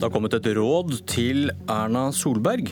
Det har kommet et råd til Erna Solberg.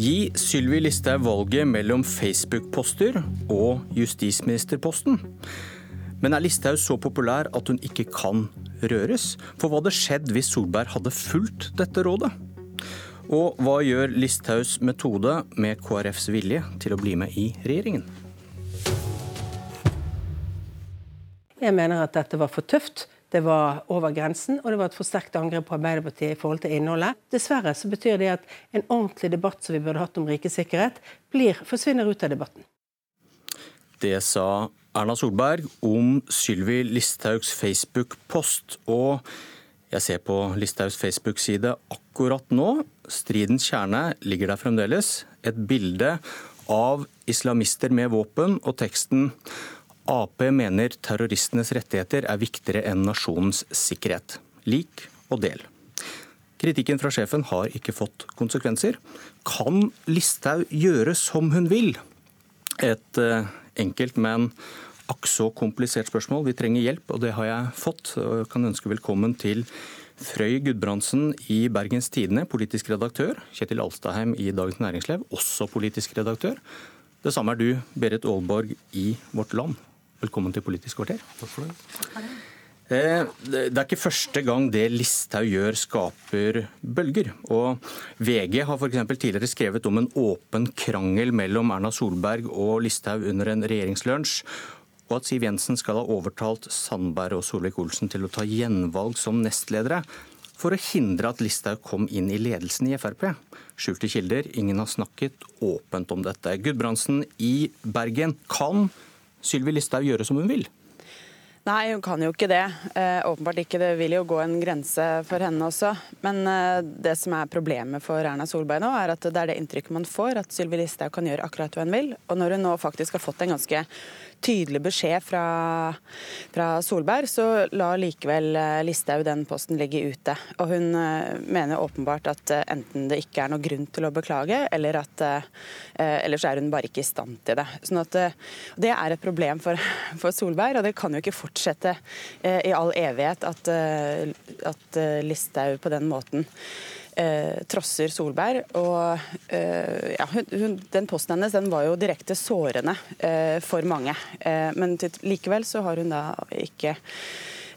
Gi Sylvi Listhaug valget mellom Facebook-poster og justisministerposten. Men er Listhaug så populær at hun ikke kan røres? For hva hadde skjedd hvis Solberg hadde fulgt dette rådet? Og hva gjør Listhaugs metode med KrFs vilje til å bli med i regjeringen? Jeg mener at dette var for tøft det var over grensen, og det var et for sterkt angrep på Arbeiderpartiet i forhold til innholdet. Dessverre så betyr det at en ordentlig debatt som vi burde hatt om rikets sikkerhet, forsvinner ut av debatten. Det sa Erna Solberg om Sylvi Listhaugs Facebook-post. Og jeg ser på Listhaugs Facebook-side akkurat nå. Stridens kjerne ligger der fremdeles. Et bilde av islamister med våpen og teksten Ap mener terroristenes rettigheter er viktigere enn nasjonens sikkerhet. Lik og del. Kritikken fra sjefen har ikke fått konsekvenser. Kan Listhaug gjøre som hun vil? Et eh, enkelt, men akk så komplisert spørsmål. Vi trenger hjelp, og det har jeg fått. Jeg kan ønske velkommen til Frøy Gudbrandsen i Bergens Tidende, politisk redaktør. Kjetil Alstaheim i Dagens Næringsliv, også politisk redaktør. Det samme er du, Berit Aalborg i Vårt Land. Velkommen til Politisk kvarter. Takk for det. Eh, det er ikke første gang det Listhaug gjør skaper bølger. Og VG har f.eks. tidligere skrevet om en åpen krangel mellom Erna Solberg og Listhaug under en regjeringslunsj, og at Siv Jensen skal ha overtalt Sandberg og Solvik-Olsen til å ta gjenvalg som nestledere for å hindre at Listhaug kom inn i ledelsen i Frp. Skjulte kilder, ingen har snakket åpent om dette. Gudbrandsen i Bergen, kan Sylvi Listhaug gjøre som hun vil? Nei, hun kan jo ikke det. Eh, åpenbart ikke. Det vil jo gå en grense for henne også. Men eh, det som er problemet for Erna Solberg nå, er at det er det inntrykket man får, at Sylvi Listhaug kan gjøre akkurat hva hun vil. Og når hun nå faktisk har fått en ganske tydelig beskjed fra, fra Solberg, så la likevel eh, Listhaug den posten ligge ute. Og hun eh, mener åpenbart at eh, enten det ikke er noe grunn til å beklage, eller at eller så er hun bare ikke i stand til det. Sånn at Det er et problem for, for Solberg, og det kan jo ikke fortsette i all evighet at, at Listhaug på den måten eh, trosser Solberg. Og eh, ja, hun, den posten hennes den var jo direkte sårende eh, for mange. Eh, men til, likevel så har hun da ikke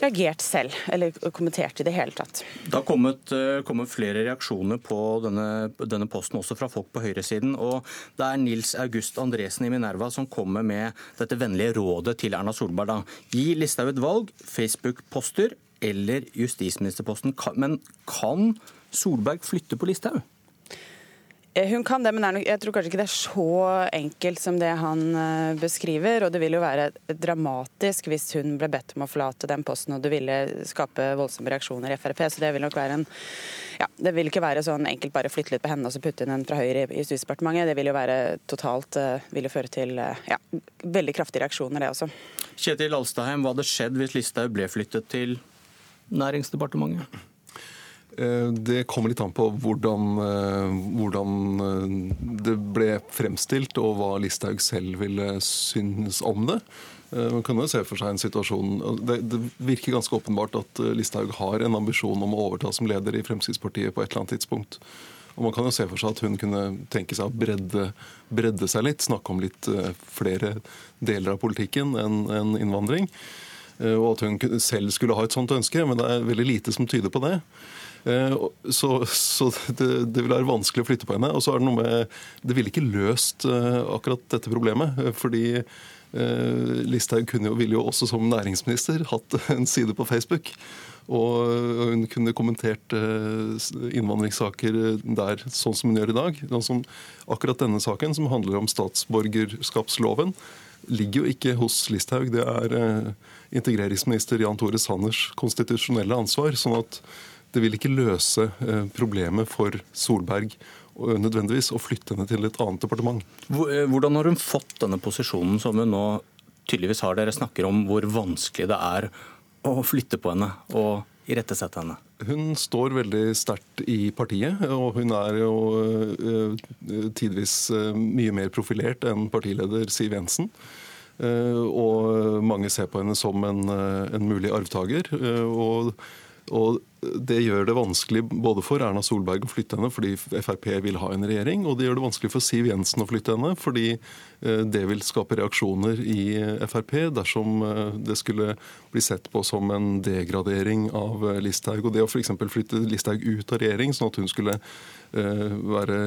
reagert selv, eller kommentert i det hele tatt. Det har kommet, eh, kommet flere reaksjoner på denne, denne, posten, også fra folk på høyresiden. og Det er Nils August Andresen i Minerva som kommer med dette vennlige rådet til Erna Solberg. Da. Gi Listhaug et valg, Facebook-poster eller justisministerposten. Men kan Solberg flytte på Listhaug? Eh, hun kan det, men jeg tror kanskje ikke det er så enkelt som det han eh, beskriver. Og det vil jo være dramatisk hvis hun ble bedt om å forlate den posten, og det ville skape voldsomme reaksjoner i Frp. Så det vil nok være en ja, Det vil ikke være sånn enkelt bare flytte litt på henne og så putte inn en fra Høyre i Justisdepartementet. Det vil jo være totalt eh, Vil jo føre til ja, veldig kraftige reaksjoner, det også. Kjetil Alstaheim, hva hadde skjedd hvis Listhaug ble flyttet til Næringsdepartementet? Eh, det kommer litt an på hvordan, eh, hvordan, eh, det ble fremstilt, og hva Listhaug selv ville synes om det. Man kan jo se for seg en situasjon Det, det virker ganske åpenbart at Listhaug har en ambisjon om å overta som leder i Fremskrittspartiet på et eller annet tidspunkt. Og Man kan jo se for seg at hun kunne tenke seg å bredde, bredde seg litt, snakke om litt flere deler av politikken enn en innvandring. Og at hun selv skulle ha et sånt ønske, men det er veldig lite som tyder på det. Eh, så, så det, det, vil være vanskelig å flytte på henne. Og så er det noe med Det ville ikke løst eh, akkurat dette problemet. Eh, fordi Listhaug jo, ville jo også som næringsminister hatt en side på Facebook. Og hun kunne kommentert innvandringssaker der sånn som hun gjør i dag. Sånn akkurat denne saken, som handler om statsborgerskapsloven, ligger jo ikke hos Listhaug. Det er integreringsminister Jan Tore Sanners konstitusjonelle ansvar. sånn at det vil ikke løse eh, problemet for Solberg nødvendigvis å flytte henne til et annet departement. Eh, hvordan har hun fått denne posisjonen som hun nå tydeligvis har? Dere snakker om hvor vanskelig det er å flytte på henne og irettesette henne. Hun står veldig sterkt i partiet, og hun er jo eh, tidvis mye mer profilert enn partileder Siv Jensen. Og mange ser på henne som en, en mulig arvtaker. Og Og Det gjør det vanskelig både for Erna Solberg å flytte henne fordi Frp vil ha en regjering, og det gjør det vanskelig for Siv Jensen å flytte henne fordi eh, det vil skape reaksjoner i Frp dersom eh, det skulle bli sett på som en degradering av Listhaug. Og det å f.eks. flytte Listhaug ut av regjering, sånn at hun skulle være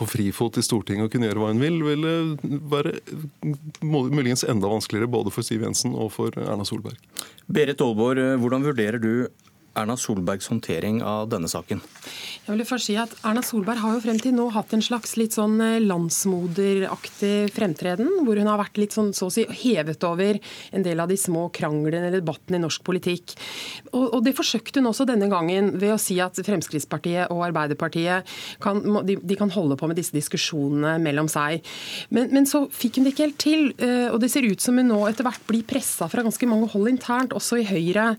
på frifot i Stortinget og kunne gjøre hva hun vil, ville være muligens enda vanskeligere både for Siv Jensen og for Erna Solberg. Berit Aalborg, hvordan vurderer du Erna Solbergs håndtering av denne saken? Jeg vil først si at Erna Solberg har jo frem til nå hatt en slags litt sånn eh, landsmoderaktig fremtreden, hvor hun har vært litt sånn så å si hevet over en del av de små kranglene eller debattene i norsk politikk. Og, og, det forsøkte hun også denne gangen ved å si at Fremskrittspartiet og Arbeiderpartiet kan, de, de kan holde på med disse diskusjonene mellom seg. Men, men, så fikk hun det ikke helt til, eh, og det ser ut som hun nå etter hvert blir pressa fra ganske mange hold internt, også i Høyre,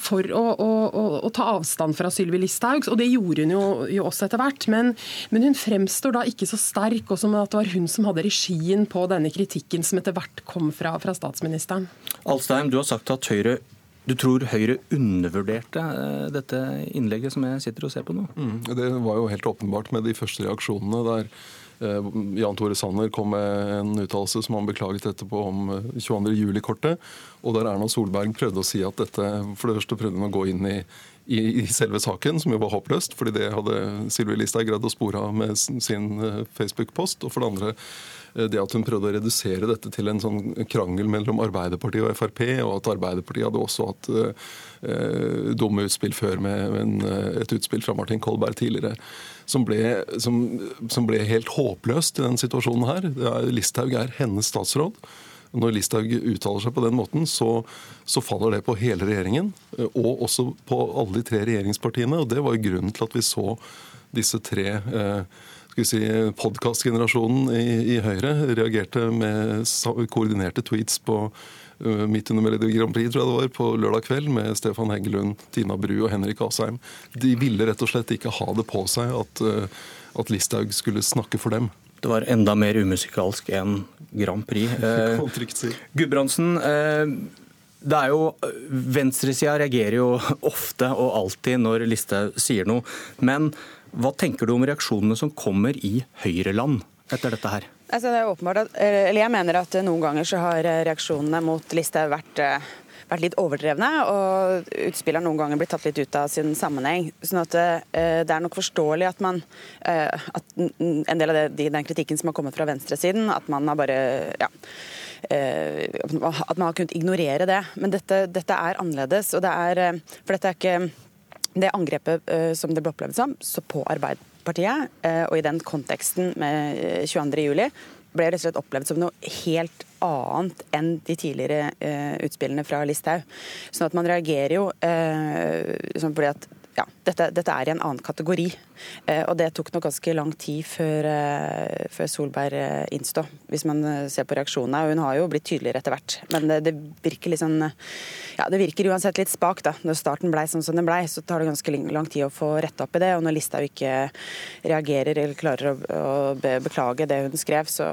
for å, å å, å, ta avstand fra Sylvi Listhaug, og det gjorde hun jo, jo også etter hvert. Men, men, hun fremstår da ikke så sterk, og som at det var hun som hadde regien på denne kritikken som etter hvert kom fra, fra statsministeren. Alstein, du har sagt at Høyre du tror Høyre undervurderte eh, dette innlegget som jeg sitter og ser på nå? Mm, det var jo helt åpenbart med de første reaksjonene der Jan Tore Sanner kom med en uttalelse som han beklaget etterpå om 22. Eh. Og der Erna Solberg prøvde å si at dette For det første prøvde hun å gå inn i, i, i selve saken, som jo var håpløst, fordi det hadde Sylvi Listhaug greid å spore av med sin eh, Facebook-post. Og for det andre eh, det at hun prøvde å redusere dette til en sånn krangel mellom Arbeiderpartiet og Frp, og at Arbeiderpartiet hadde også hatt eh, dumme utspill før med en, et utspill fra Martin Kolberg tidligere, som ble, som, som ble helt håpløst i den situasjonen her. Listhaug er hennes statsråd. Når Listhaug uttaler seg på den måten, så, så, faller det på hele regjeringen. Eh, og også på alle de tre regjeringspartiene. Og det var grunnen til at vi så disse tre eh, skal vi si, podkastgenerasjonen i, i Høyre reagerte med koordinerte tweets på uh, midt under Melodi Grand Prix tror jeg det var, på lørdag kveld med Stefan Heggelund, Tina Bru og Henrik Asheim. De ville rett og slett ikke ha det på seg at, uh, at Listhaug skulle snakke for dem. Det var enda mer umusikalsk enn Grand Prix. Eh, Gudbrandsen, eh, det er jo, Venstresida reagerer jo ofte og alltid når Listhaug sier noe. Men hva tenker du om reaksjonene som kommer i Høyreland etter dette her? Altså, det er åpenbart at, eller Jeg mener at noen ganger så har reaksjonene mot Listhaug vært eh, vært litt overdrevne, og utspill noen ganger blitt tatt litt ut av sin sammenheng. sånn at eh, Det er nok forståelig at man eh, at en del av det, den kritikken som har kommet fra venstresiden, at man har bare ja, eh, at man har kunnet ignorere det. Men dette, dette er annerledes. og det er, For dette er ikke det angrepet som det ble opplevd som, så på Arbeiderpartiet, og i den konteksten med 22.07, ble rett og slett opplevd som noe helt annet enn de tidligere eh, utspillene fra Listhaug. Sånn at man reagerer jo eh, sånn fordi at ja, dette, dette, er i en annen kategori. Eh, og det tok nok ganske lang tid før, eh, før Solberg eh, innstod, hvis man eh, ser på reaksjonene. Hun har jo blitt tydeligere etter hvert. Men det, det virker liksom ja, det virker uansett litt spakt, da. Når starten blei sånn som den blei, så tar det ganske lang tid å få retta opp i det. Og når Listhaug ikke reagerer eller klarer å, å beklage det hun skrev, så,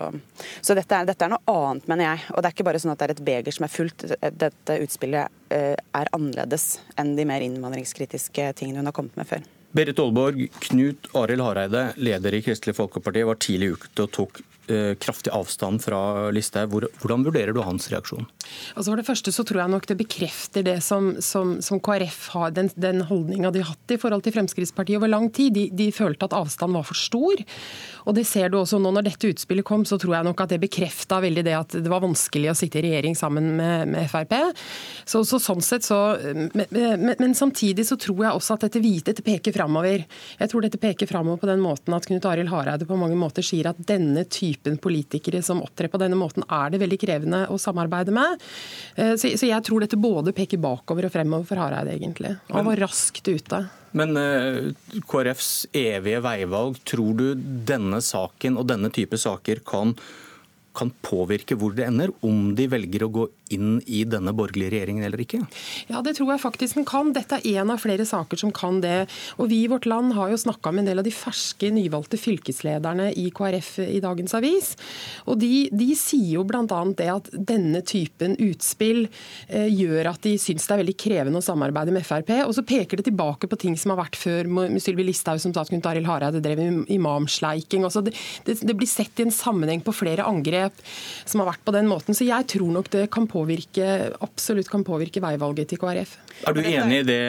så dette, er, dette, er, noe annet, mener jeg. Og det er ikke bare sånn at det er et beger som er fullt. Dette utspillet er annerledes enn de mer innvandringskritiske tingene hun har kommet med før. Berit Aalborg, Knut Arild Hareide, leder i Kristelig Folkeparti, var tidlig ute og tok Eh, kraftig avstand fra Listhaug. Hvordan vurderer du hans reaksjon? Altså for det første så tror jeg nok det bekrefter det som, som, som KrF har, den, den holdninga de har hatt i forhold til Fremskrittspartiet over lang tid. De, de, følte at avstanden var for stor. Og det ser du også nå når dette utspillet kom, så tror jeg nok at det bekrefta veldig det at det var vanskelig å sitte i regjering sammen med, med Frp. Så, så, sånn sett så men, men, men, samtidig så tror jeg også at dette dette peker framover. Jeg tror dette peker framover på den måten at Knut Arild Hareide på mange måter sier at denne type typen politikere som opptrer på denne måten, er det veldig krevende å samarbeide med. Eh, så jeg tror dette både peker bakover og fremover for Hareide, egentlig. Han var raskt ute. Men uh, KrFs evige veivalg, tror du denne saken og denne type saker kan kan påvirke hvor det ender, om de velger å gå inn i denne borgerlige regjeringen eller ikke? Ja, det tror jeg faktisk den kan. Dette er en av flere saker som kan det. Og Vi i vårt land har jo snakka med en del av de ferske nyvalgte fylkeslederne i KrF i dagens avis. Og De, de sier jo bl.a. det at denne typen utspill eh, gjør at de syns det er veldig krevende å samarbeide med Frp. Og så peker det tilbake på ting som har vært før med Sylvi Listhaug som statsminister Arild Hareide drev imamsleiking. Altså det, det, det blir sett i en sammenheng på flere angrep som har vært på den måten. Så jeg tror nok det kan påvirke, absolutt kan påvirke veivalget til KrF. Er du enig i det,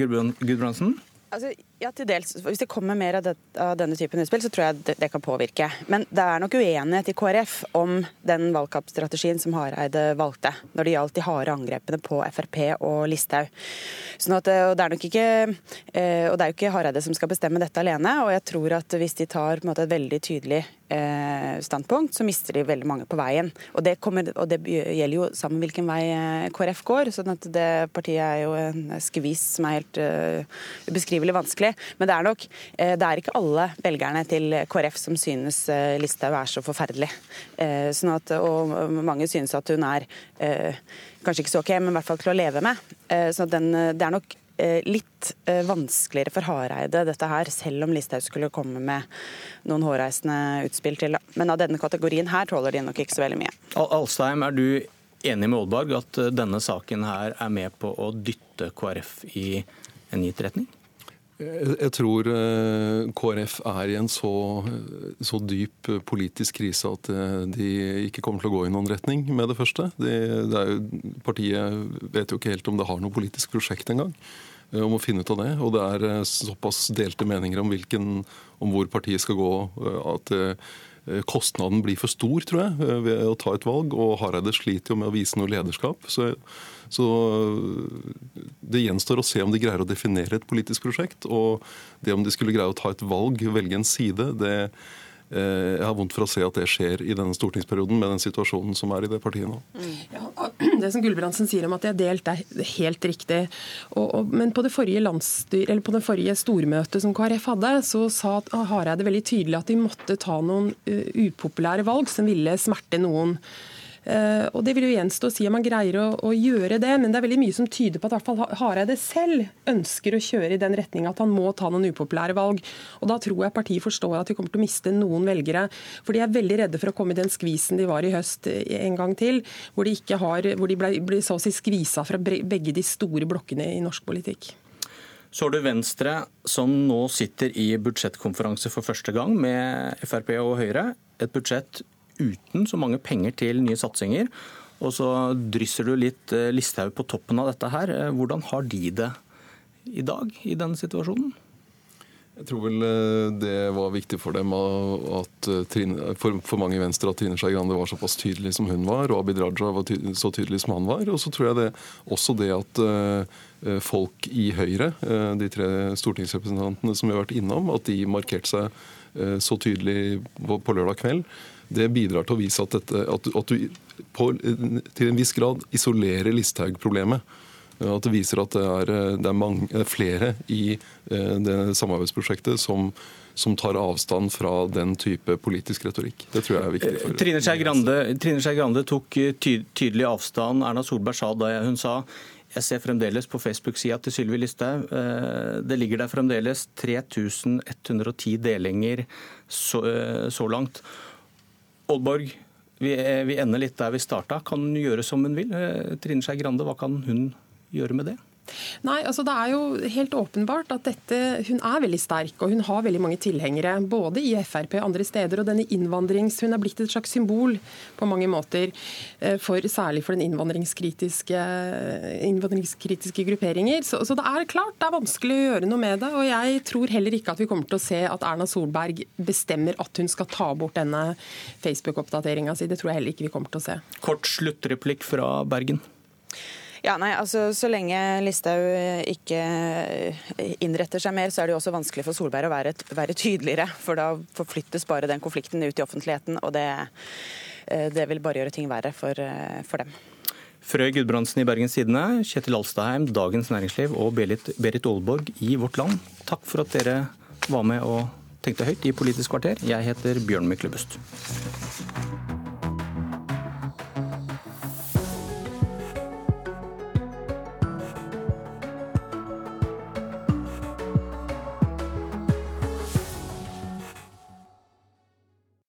Gudbrandsen? Altså, ja, til dels. Hvis det kommer mer av, det, av denne typen utspill, så tror jeg det, det, kan påvirke. Men det er nok uenighet i KrF om den valgkampstrategien som Hareide valgte når det gjaldt de harde angrepene på Frp og Listhaug. Sånn at, og det er nok ikke eh, og det er jo ikke Hareide som skal bestemme dette alene. og jeg tror at Hvis de tar måte, et veldig tydelig eh, standpunkt, så mister de veldig mange på veien. Og det, kommer, og det gjelder jo sammen hvilken vei eh, KrF går. sånn at det partiet er jo en skvis som er helt uh, ubeskrivelig vanskelig. Men det er nok eh, det er ikke alle velgerne til KrF som synes eh, Listhaug er så forferdelig. Eh, sånn at, og mange synes at hun er kanskje ikke så ok, men i hvert fall til å leve med. Så den, det er nok litt vanskeligere for Hareide, dette her, selv om Listhaug skulle komme med noen hårreisende utspill til. Men av denne kategorien her tåler de nok ikke så veldig mye. Alstheim, er du enig med Aalborg at denne saken her er med på å dytte KrF i en gitt retning? Jeg tror eh, KrF er i en så, så, dyp politisk krise at eh, de ikke kommer til å gå i noen retning med det første. De, det jo, partiet vet jo ikke helt om det har noe politisk prosjekt engang. Eh, om å finne ut av det. Og det er såpass delte meninger om, hvilken, om hvor partiet skal gå at kostnaden blir for stor, tror jeg, ved å ta et valg. Og Hareide sliter jo med å vise noe lederskap. Så så det gjenstår å se om de greier å definere et politisk prosjekt. Og det om de skulle greie å ta et valg, velge en side, det eh, jeg har vondt for å se at det skjer i denne stortingsperioden med den situasjonen som er i det partiet nå. Ja, det som Gulbrandsen sier om at de er delt, er helt riktig. Og, og, men på det forrige eller på det forrige stormøtet som KrF hadde, så sa Hareide veldig tydelig at de måtte ta noen uh, upopulære valg som ville smerte noen. Eh, og Det vil jo gjenstå å si om man greier å, å, gjøre det, men det er veldig mye som tyder på at hvert fall Hareide selv ønsker å kjøre i den retning at han må ta noen upopulære valg. Og Da tror jeg partiet forstår at de kommer til å miste noen velgere. For de er veldig redde for å komme i den skvisen de var i høst eh, en gang til, hvor de, ikke har, hvor de ble, ble så å si skvisa fra begge de store blokkene i norsk politikk. Så har du Venstre, som nå sitter i budsjettkonferanse for første gang med Frp og Høyre. Et budsjett uten så mange penger til nye satsinger. Og så drysser du litt eh, Listhaug på toppen av dette her. Eh, hvordan har de det i dag, i denne situasjonen? Jeg tror vel eh, det var viktig for dem at Trine, for, for, mange i Venstre at Trine Skei Grande var såpass tydelig som hun var, og Abid Raja var ty, så tydelig som han var. Og så tror jeg det, også det at folk i Høyre, de tre stortingsrepresentantene som vi har vært innom, at de markerte seg så tydelig på lørdag kveld det bidrar til å vise at, dette, at, at du på, til en viss grad isolerer Listhaug-problemet. At det viser at det er, det er mange, flere i eh, det samarbeidsprosjektet som, som, tar avstand fra den type politisk retorikk. Det tror jeg er viktig. for... Trine Skei Grande, Grande, tok tydelig avstand. Erna Solberg sa da hun sa jeg ser fremdeles på Facebook-sida til Sylvi Listhaug. Eh, det ligger der fremdeles 3110 delinger så, eh, så langt. Oldborg, vi, vi ender litt der vi starta. Kan hun gjøre som hun vil? Eh, Trine Skei Grande, hva kan hun gjøre med det? Nei, altså Det er jo helt åpenbart at dette, hun er veldig sterk og hun har veldig mange tilhengere. Både i Frp og andre steder. og denne innvandrings, Hun er blitt et slags symbol på mange måter, eh, for, særlig for den innvandringskritiske, innvandringskritiske grupperinger. Så, så, det er klart det er vanskelig å gjøre noe med det. og Jeg tror heller ikke at vi kommer til å se at Erna Solberg bestemmer at hun skal ta bort denne Facebook-oppdateringa si. Det tror jeg heller ikke vi kommer til å se. Kort sluttreplikk fra Bergen. Ja, nei, altså Så lenge Listhaug eh, ikke eh, innretter seg mer, så er det jo også vanskelig for Solberg å være, være tydeligere. For da forflyttes bare den konflikten ut i offentligheten, og det, eh, det vil bare gjøre ting verre for, for dem. Frøy Gudbrandsen i Bergens Tidende, Kjetil Alstaheim, Dagens Næringsliv og Berit, Berit Aalborg i Vårt Land. Takk for at dere var med og tenkte høyt i Politisk kvarter. Jeg heter Bjørn Myklebust.